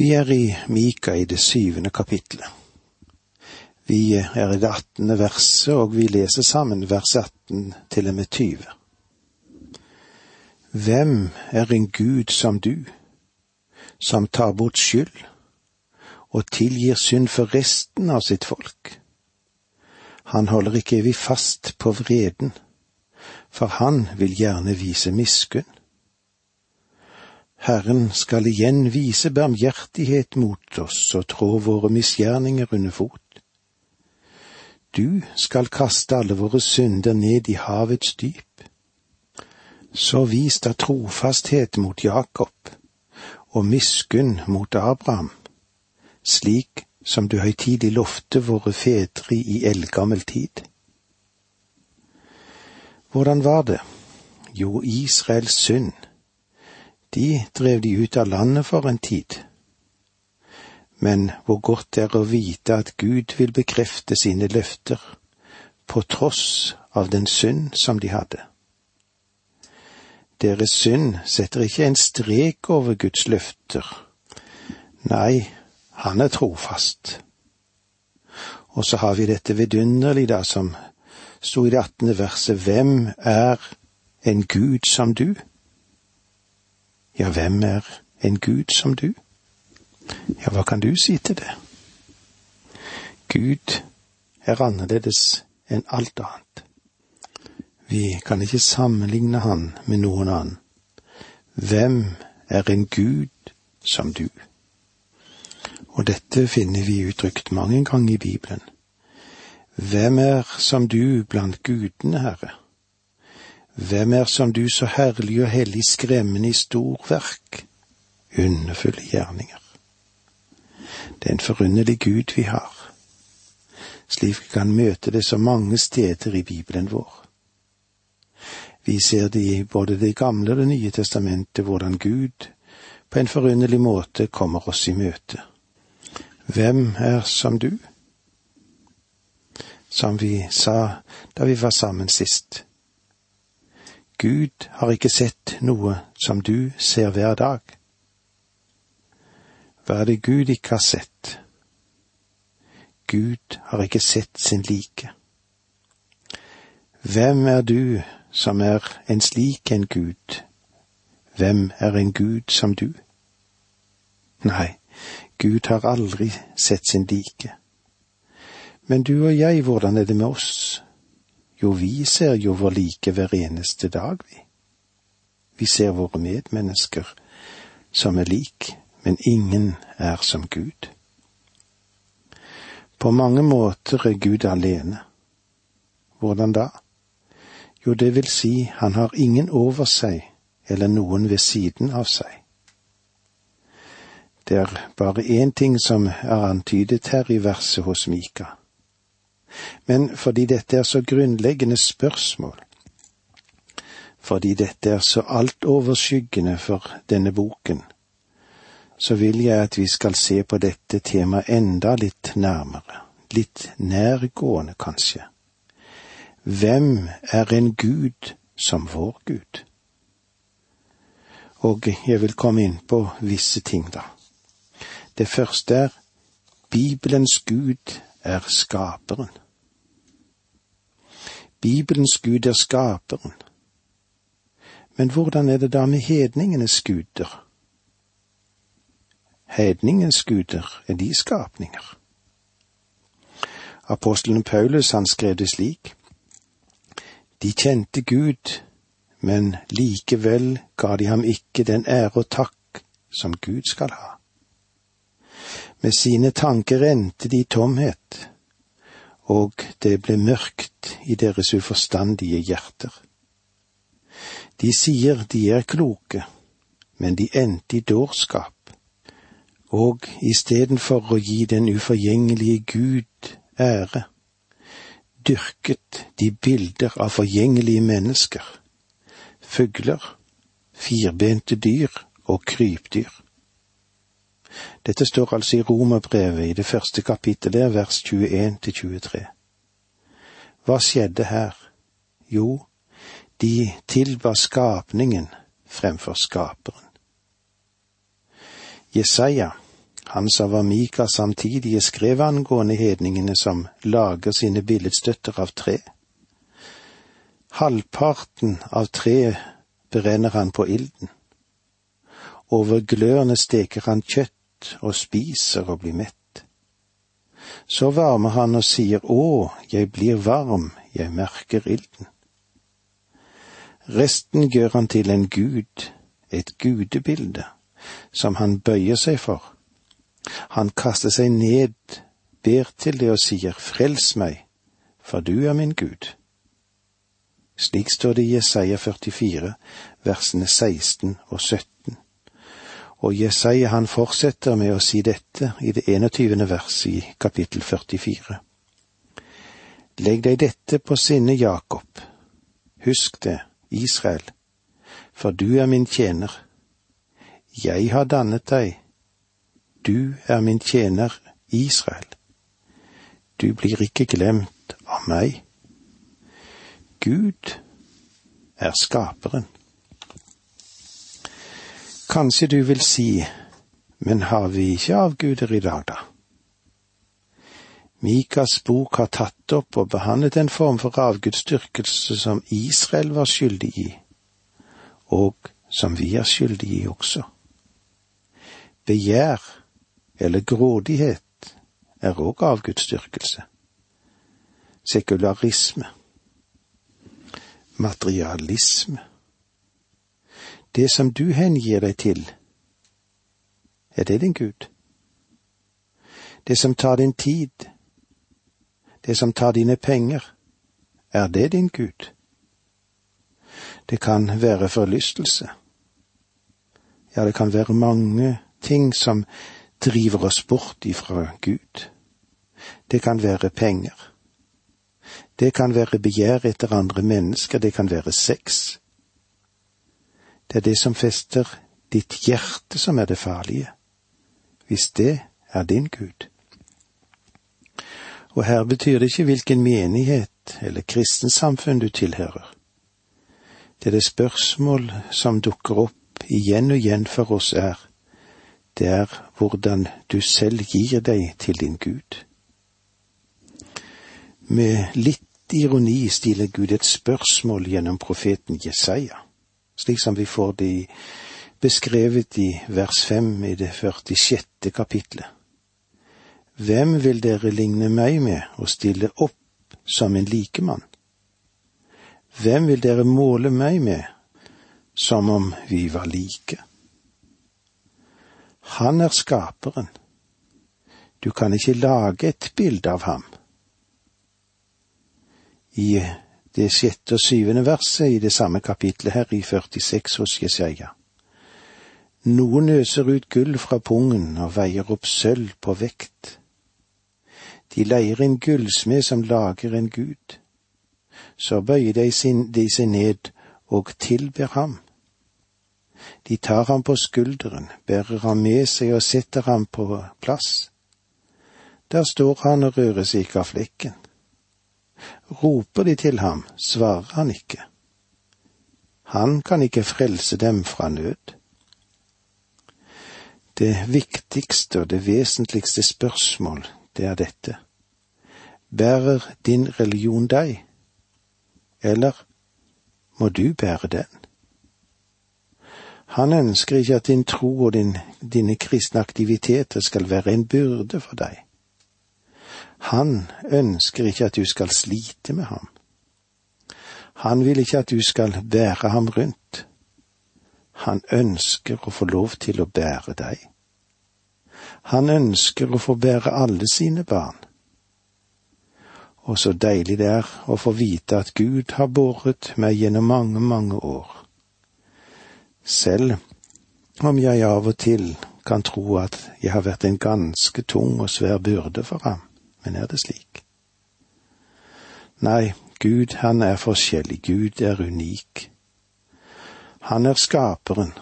Vi er i Mika i det syvende kapitlet. Vi er i det attende verset, og vi leser sammen vers 18 til og med 20. Hvem er en Gud som du, som tar bort skyld og tilgir synd for resten av sitt folk? Han holder ikke evig fast på vreden, for han vil gjerne vise miskunn. Herren skal igjen vise barmhjertighet mot oss og trå våre misgjerninger under fot. Du skal kaste alle våre synder ned i havets dyp. Så vis da trofasthet mot Jakob og miskunn mot Abraham, slik som du høytidig lovte våre fedre i eldgammel tid. Hvordan var det? Jo, Israels synd de drev de ut av landet for en tid. Men hvor godt det er å vite at Gud vil bekrefte sine løfter, på tross av den synd som de hadde. Deres synd setter ikke en strek over Guds løfter. Nei, han er trofast. Og så har vi dette vidunderlige, da, som sto i det attende verset, Hvem er en Gud som du? Ja, hvem er en Gud som du? Ja, hva kan du si til det? Gud er annerledes enn alt annet. Vi kan ikke sammenligne han med noen annen. Hvem er en Gud som du? Og dette finner vi uttrykt mange ganger i Bibelen. Hvem er som du blant gudene, Herre? Hvem er som du så herlig og hellig skremmende i storverk, underfulle gjerninger? Det er en forunderlig Gud vi har, slik vi kan møte det så mange steder i Bibelen vår. Vi ser det i både Det gamle og Det nye testamentet, hvordan Gud på en forunderlig måte kommer oss i møte. Hvem er som du? Som vi sa da vi var sammen sist. Gud har ikke sett noe som du ser hver dag. Hva er det Gud ikke har sett? Gud har ikke sett sin like. Hvem er du som er en slik en Gud? Hvem er en Gud som du? Nei, Gud har aldri sett sin like. Men du og jeg, hvordan er det med oss? Jo, vi ser jo vår like hver eneste dag, vi. Vi ser våre medmennesker som er lik, men ingen er som Gud. På mange måter er Gud alene. Hvordan da? Jo, det vil si, han har ingen over seg eller noen ved siden av seg. Det er bare én ting som er antydet her i verset hos Mika men fordi dette er så grunnleggende spørsmål, fordi dette er så altoverskyggende for denne boken, så vil jeg at vi skal se på dette temaet enda litt nærmere, litt nærgående kanskje. Hvem er en Gud som vår Gud? Og jeg vil komme inn på visse ting, da. Det første er Bibelens Gud er skaperen. Bibelens Gud er skaperen. Men hvordan er det da med hedningenes guder? Hedningens guder, er de skapninger? Apostelen Paulus han skrev det slik. De kjente Gud, men likevel ga de ham ikke den ære og takk som Gud skal ha. Med sine tanker endte de i tomhet, og det ble mørkt i deres uforstandige hjerter. De sier de er kloke, men de endte i dårskap, og istedenfor å gi den uforgjengelige Gud ære, dyrket de bilder av forgjengelige mennesker, fugler, firbente dyr og krypdyr. Dette står altså i Romerbrevet i det første kapittelet, vers 21 til 23. Hva skjedde her? Jo, de tilba skapningen fremfor skaperen. Jesaja, Han som var Mika samtidig skrev angående hedningene som lager sine billedstøtter av tre. Halvparten av treet brenner han på ilden. Over glørne steker han kjøtt og spiser og blir mett. Så varmer han og sier Å, jeg blir varm, jeg merker ilden. Resten gjør han til en gud, et gudebilde, som han bøyer seg for. Han kaster seg ned, ber til det og sier, Frels meg, for du er min Gud. Slik står det i Jesaja 44, versene 16 og 17. Og Jesaja han fortsetter med å si dette i det 21. vers i kapittel 44. Legg deg dette på sinne, Jakob. Husk det, Israel, for du er min tjener. Jeg har dannet deg. Du er min tjener, Israel. Du blir ikke glemt av meg. Gud er skaperen. Kanskje du vil si, men har vi ikke avguder i dag, da? Mikas bok har tatt opp og behandlet en form for avgudsdyrkelse som Israel var skyldig i, og som vi er skyldige i også. Begjær eller grådighet er òg avgudsdyrkelse. Sekularisme materialisme. Det som du hengir deg til, er det din Gud? Det som tar din tid, det som tar dine penger, er det din Gud? Det kan være forlystelse. Ja, det kan være mange ting som driver oss bort ifra Gud. Det kan være penger. Det kan være begjær etter andre mennesker, det kan være sex. Det er det som fester ditt hjerte som er det farlige, hvis det er din Gud. Og her betyr det ikke hvilken menighet eller kristensamfunn du tilhører. Det er det spørsmål som dukker opp igjen og igjen for oss er, det er hvordan du selv gir deg til din Gud. Med litt ironi stiller Gud et spørsmål gjennom profeten Jesaja, slik som vi får det beskrevet i vers fem i det 46. kapitlet. Hvem vil dere ligne meg med og stille opp som en likemann? Hvem vil dere måle meg med som om vi var like? Han er skaperen. Du kan ikke lage et bilde av ham i det sjette og syvende verset i det samme kapitlet her i 46 hos Jesaja. Noen øser ut gull fra pungen og veier opp sølv på vekt. De leier en gullsmed som lager en gud. Så bøyer de, sin, de seg ned og tilber ham. De tar ham på skulderen, bærer ham med seg og setter ham på plass. Der står han og rører seg ikke av flekken. Roper de til ham, svarer han ikke. Han kan ikke frelse dem fra nød. Det viktigste og det vesentligste spørsmål, det er dette. Bærer din religion deg, eller må du bære den? Han ønsker ikke at din tro og din, dine kristne aktiviteter skal være en byrde for deg. Han ønsker ikke at du skal slite med ham. Han vil ikke at du skal bære ham rundt. Han ønsker å få lov til å bære deg. Han ønsker å få bære alle sine barn. Og så deilig det er å få vite at Gud har båret meg gjennom mange, mange år. Selv om jeg av og til kan tro at jeg har vært en ganske tung og svær byrde for ham men er det slik? Nei, Gud han er forskjellig, Gud er unik. Han er skaperen,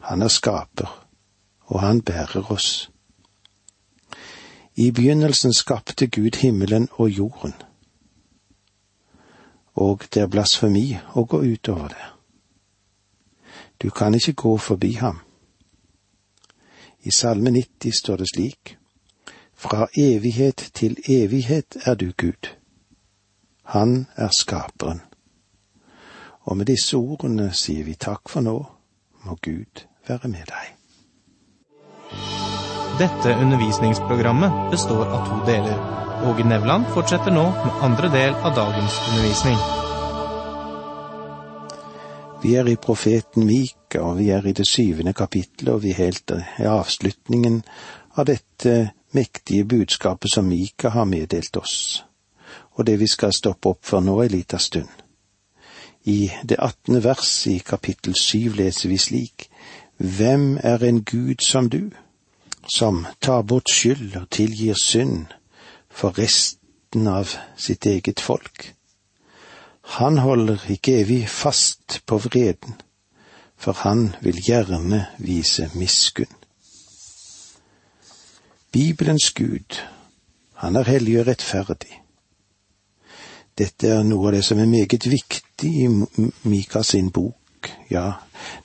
han er skaper, og han bærer oss. I begynnelsen skapte Gud himmelen og jorden, og det er blasfemi å gå utover det. Du kan ikke gå forbi ham. I Salme 90 står det slik, Fra evighet til evighet er du Gud. Han er skaperen. Og med disse ordene sier vi takk for nå, må Gud være med deg. Dette undervisningsprogrammet består av to deler. Åge Nevland fortsetter nå med andre del av dagens undervisning. Vi er i profeten Mika, og vi er i det syvende kapittelet, og vi er helt i avslutningen av dette mektige budskapet som Mika har meddelt oss, og det vi skal stoppe opp for nå ei lita stund. I det attende vers i kapittel syv leser vi slik, Hvem er en Gud som du, som tar bort skyld og tilgir synd for resten av sitt eget folk? Han holder ikke evig fast på vreden, for han vil gjerne vise miskunn. Bibelens Gud, han er hellig og rettferdig. Dette er noe av det som er meget viktig i Mika sin bok, ja,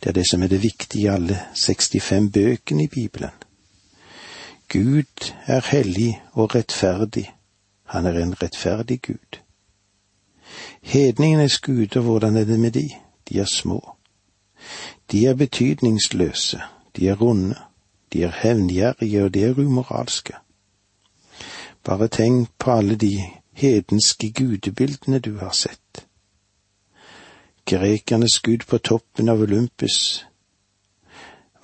det er det som er det viktige i alle 65 bøkene i Bibelen. Gud er hellig og rettferdig, han er en rettferdig Gud. Hedningenes guder, hvordan er det med de? De er små. De er betydningsløse, de er runde, de er hevngjerrige og de er umoralske. Bare tenk på alle de hedenske gudebildene du har sett. Grekernes gud på toppen av Olympus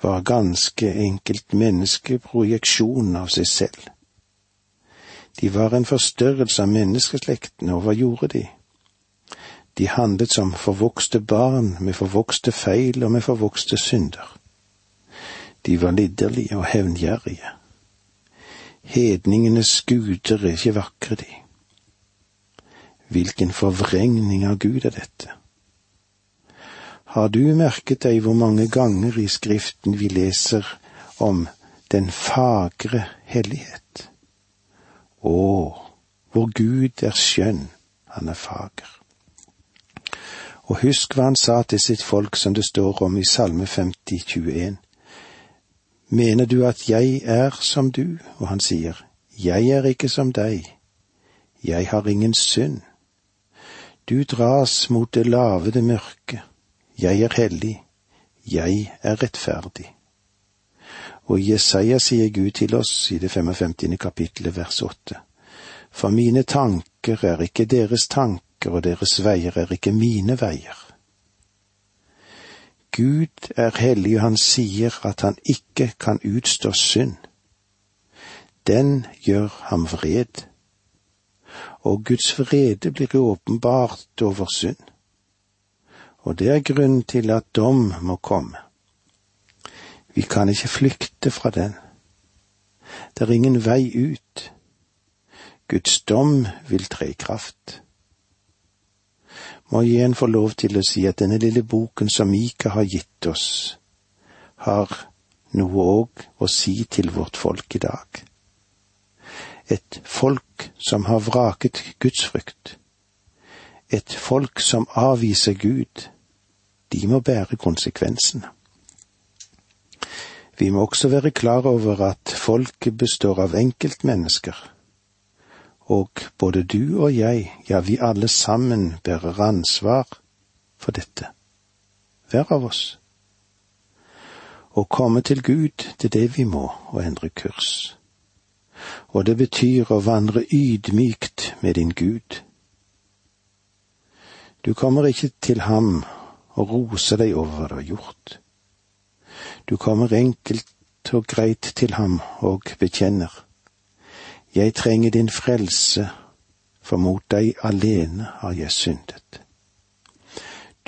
var ganske enkelt menneskeprojeksjon av seg selv. De var en forstørrelse av menneskeslekten, og hva gjorde de? De handlet som forvokste barn med forvokste feil og med forvokste synder. De var lidderlige og hevngjerrige. Hedningenes guder er ikke vakre, de. Hvilken forvrengning av Gud er dette? Har du merket deg hvor mange ganger i Skriften vi leser om den fagre hellighet? Å, hvor Gud er skjønn, han er fager. Og husk hva han sa til sitt folk som det står om i Salme 50, 21. Mener du at jeg er som du? Og han sier, Jeg er ikke som deg, jeg har ingen synd. Du dras mot det lave, det mørke, jeg er hellig, jeg er rettferdig. Og Jesaja sier Gud til oss i det 55. kapittelet vers 8, For mine tanker er ikke deres tanker, og deres veier er ikke mine veier. Gud er hellig, og han sier at han ikke kan utstå synd. Den gjør ham vred. Og Guds vrede blir åpenbart over synd. Og det er grunnen til at dom må komme. Vi kan ikke flykte fra den. Det er ingen vei ut. Guds dom vil tre i kraft må jeg igjen få lov til å si at denne lille boken som Mika har gitt oss, har noe òg å si til vårt folk i dag. Et folk som har vraket gudsfrykt. Et folk som avviser Gud. De må bære konsekvensene. Vi må også være klar over at folket består av enkeltmennesker og både du og jeg, ja, vi alle sammen bærer ansvar for dette. Hver av oss. Å komme til Gud, det er det vi må, å endre kurs. Og det betyr å vandre ydmykt med din Gud. Du kommer ikke til ham og roser deg over hva du har gjort. Du kommer enkelt og greit til ham og bekjenner jeg trenger din frelse, for mot deg alene har jeg syndet.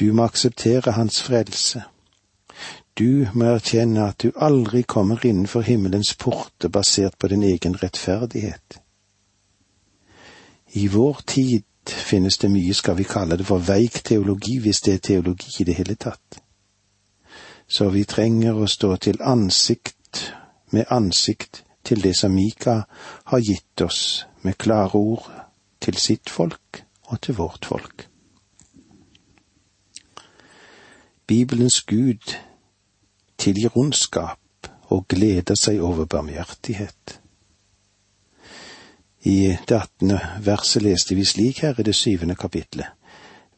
Du må akseptere hans frelse. Du må erkjenne at du aldri kommer innenfor himmelens porter basert på din egen rettferdighet. I vår tid finnes det mye, skal vi kalle det for veik teologi, hvis det er teologi i det hele tatt. Så vi trenger å stå til ansikt med ansikt til det som Mika har gitt oss med klare ord til sitt folk og til vårt folk. Bibelens Gud tilgir ondskap og gleder seg over barmhjertighet. I det attende verset leste vi slik her i det syvende kapitlet.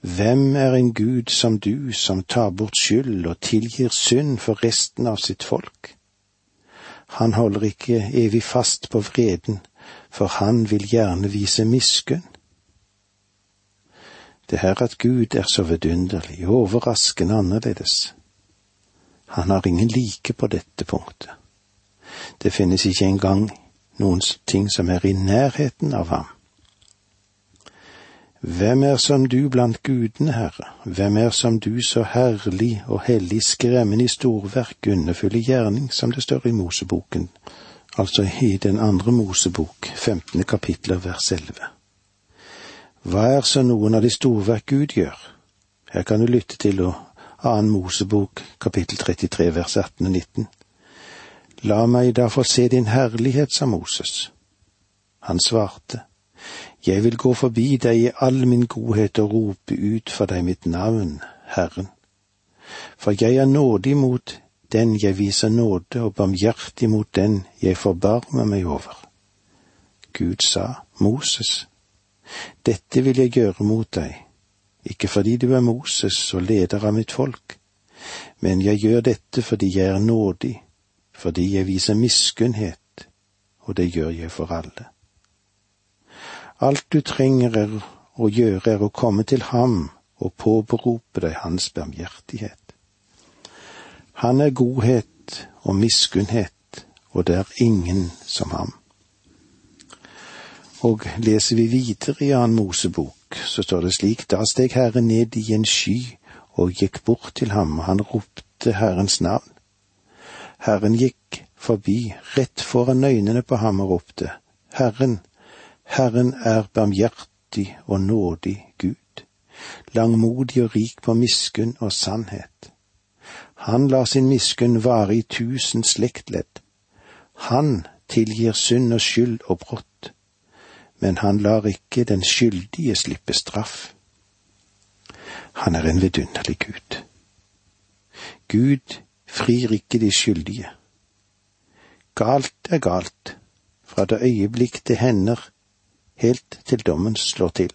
Hvem er en Gud som du, som tar bort skyld og tilgir synd for resten av sitt folk? Han holder ikke evig fast på vreden, for han vil gjerne vise miskunn. Det her at Gud er så vidunderlig, overraskende annerledes. Han har ingen like på dette punktet. Det finnes ikke engang noen ting som er i nærheten av ham. Hvem er som du blant gudene, Herre, hvem er som du så herlig og hellig, skremmende i storverk, underfulle gjerning, som det står i Moseboken, altså i den andre Mosebok, femtende kapittel vers elleve. Hva er så noen av de storverk Gud gjør? Her kan du lytte til og annen Mosebok, kapittel 33, vers 18 og 19. La meg da få se din herlighet, sa Moses. Han svarte, Jeg vil gå forbi deg i all min godhet og rope ut for deg mitt navn, Herren. For jeg er nådig mot den jeg viser nåde, og barmhjertig mot den jeg forbarmer meg over. Gud sa, Moses, dette vil jeg gjøre mot deg, ikke fordi du er Moses og leder av mitt folk, men jeg gjør dette fordi jeg er nådig, fordi jeg viser miskunnhet, og det gjør jeg for alle. Alt du trenger er å gjøre er å komme til ham og påberope deg hans barmhjertighet. Han er godhet og miskunnhet, og det er ingen som ham. Og leser vi videre i annen Mosebok, så står det slik, da steg Herren ned i en sky og gikk bort til ham, og han ropte Herrens navn. Herren gikk forbi rett foran øynene på ham og ropte, Herren, Herren er barmhjertig og nådig Gud, langmodig og rik på miskunn og sannhet. Han lar sin miskunn vare i tusen slektledd. Han tilgir synd og skyld og brott, men han lar ikke den skyldige slippe straff. Han er en vidunderlig Gud. Gud frir ikke de skyldige. Galt er galt, fra det øyeblikk det hender, helt til dommen slår til.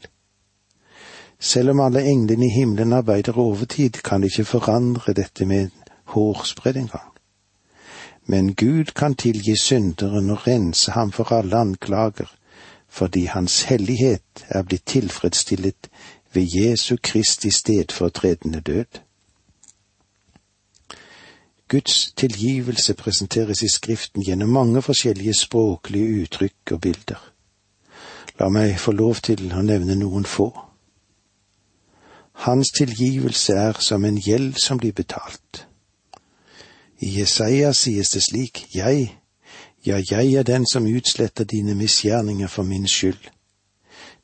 Selv om alle englene i himmelen arbeider overtid, kan de ikke forandre dette med hårsbredd engang. Men Gud kan tilgi synderen og rense ham for alle anklager, fordi Hans hellighet er blitt tilfredsstillet ved Jesu Kristi stedfortredende død. Guds tilgivelse presenteres i Skriften gjennom mange forskjellige språklige uttrykk og bilder. La meg få lov til å nevne noen få. Hans tilgivelse er som en gjeld som blir betalt. I Jesaja sies det slik, Jeg, ja, jeg er den som utsletter dine misgjerninger for min skyld.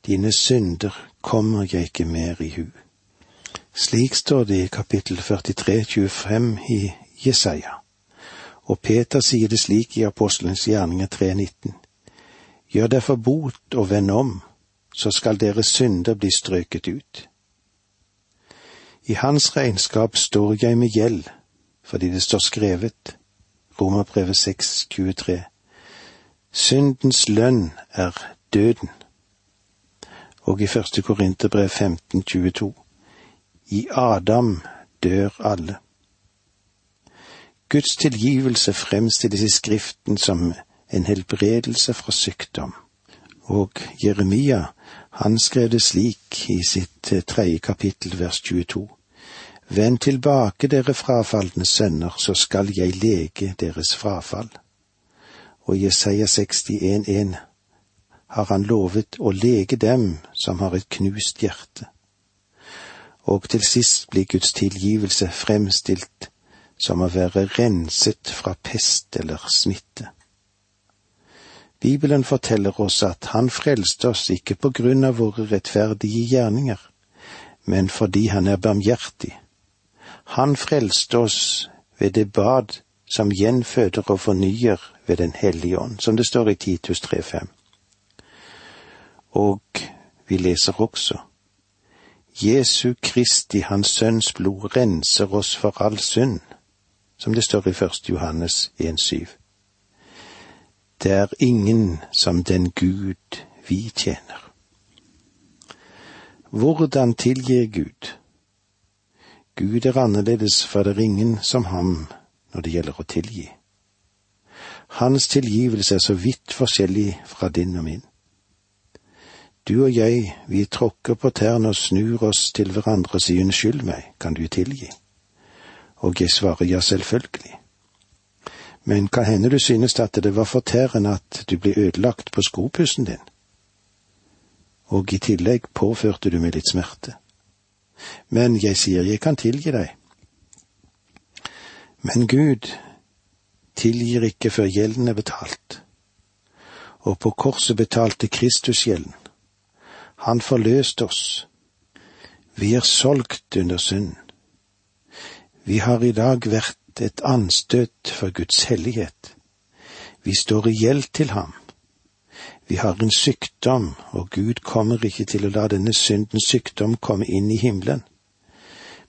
Dine synder kommer jeg ikke mer i hu. Slik står det i kapittel 43, 25 i Jesaja. Og Peter sier det slik i Apostelens gjerninger 3.19. Gjør derfor bot og vend om, så skal deres synder bli strøket ut. I hans regnskap står jeg med gjeld, fordi det står skrevet, Romerbrevet 6.23. Syndens lønn er døden. Og i første Korinterbrev 15.22. I Adam dør alle. Guds tilgivelse fremstilles i Skriften som en helbredelse fra sykdom. Og Jeremia, han skrev det slik i sitt eh, tredje kapittel vers 22. Vend tilbake, dere frafalne sønner, så skal jeg lege deres frafall. Og Jesaja 61,1 har han lovet å lege dem som har et knust hjerte. Og til sist blir Guds tilgivelse fremstilt som å være renset fra pest eller smitte. Bibelen forteller oss at Han frelste oss ikke på grunn av våre rettferdige gjerninger, men fordi Han er barmhjertig. Han frelste oss ved det bad som gjenføder og fornyer ved Den hellige ånd, som det står i Titus 3.5. Og vi leser også Jesu Kristi, Hans Sønns blod, renser oss for all synd som det står i 1. Johannes 1,7. Det er ingen som den Gud vi tjener. Hvordan tilgir Gud? Gud er annerledes, for det er ingen som ham når det gjelder å tilgi. Hans tilgivelse er så vidt forskjellig fra din og min. Du og jeg, vi tråkker på tærne og snur oss til hverandre og sier unnskyld meg, kan du tilgi? Og jeg svarer ja, selvfølgelig. Men kan hende du synes at det var fortærende at du ble ødelagt på skopussen din? Og i tillegg påførte du meg litt smerte. Men jeg sier jeg kan tilgi deg. Men Gud tilgir ikke før gjelden er betalt. Og på korset betalte Kristus gjelden. Han forløste oss. Vi er solgt under synd. Vi har i dag vært et anstøt for Guds hellighet. Vi står i gjeld til ham. Vi har en sykdom, og Gud kommer ikke til å la denne syndens sykdom komme inn i himmelen.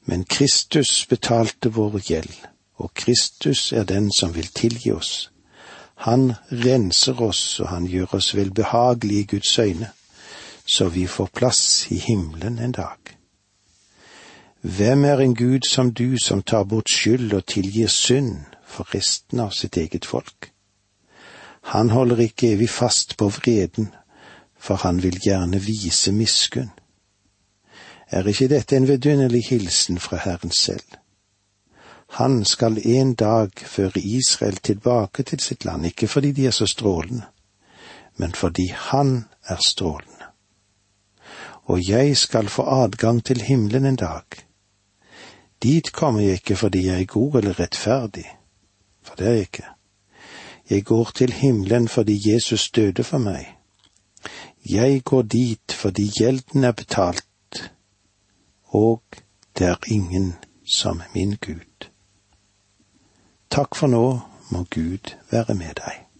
Men Kristus betalte vår gjeld, og Kristus er den som vil tilgi oss. Han renser oss, og han gjør oss velbehagelige i Guds øyne så vi får plass i himmelen en dag. Hvem er en Gud som du, som tar bort skyld og tilgir synd for resten av sitt eget folk? Han holder ikke evig fast på vreden, for han vil gjerne vise miskunn. Er ikke dette en vidunderlig hilsen fra Herren selv? Han skal en dag føre Israel tilbake til sitt land, ikke fordi de er så strålende, men fordi han er strålende og jeg skal få adgang til himmelen en dag. Dit kommer jeg ikke fordi jeg er god eller rettferdig, for det er jeg ikke. Jeg går til himmelen fordi Jesus døde for meg. Jeg går dit fordi gjelden er betalt, og det er ingen som min Gud. Takk for nå, må Gud være med deg.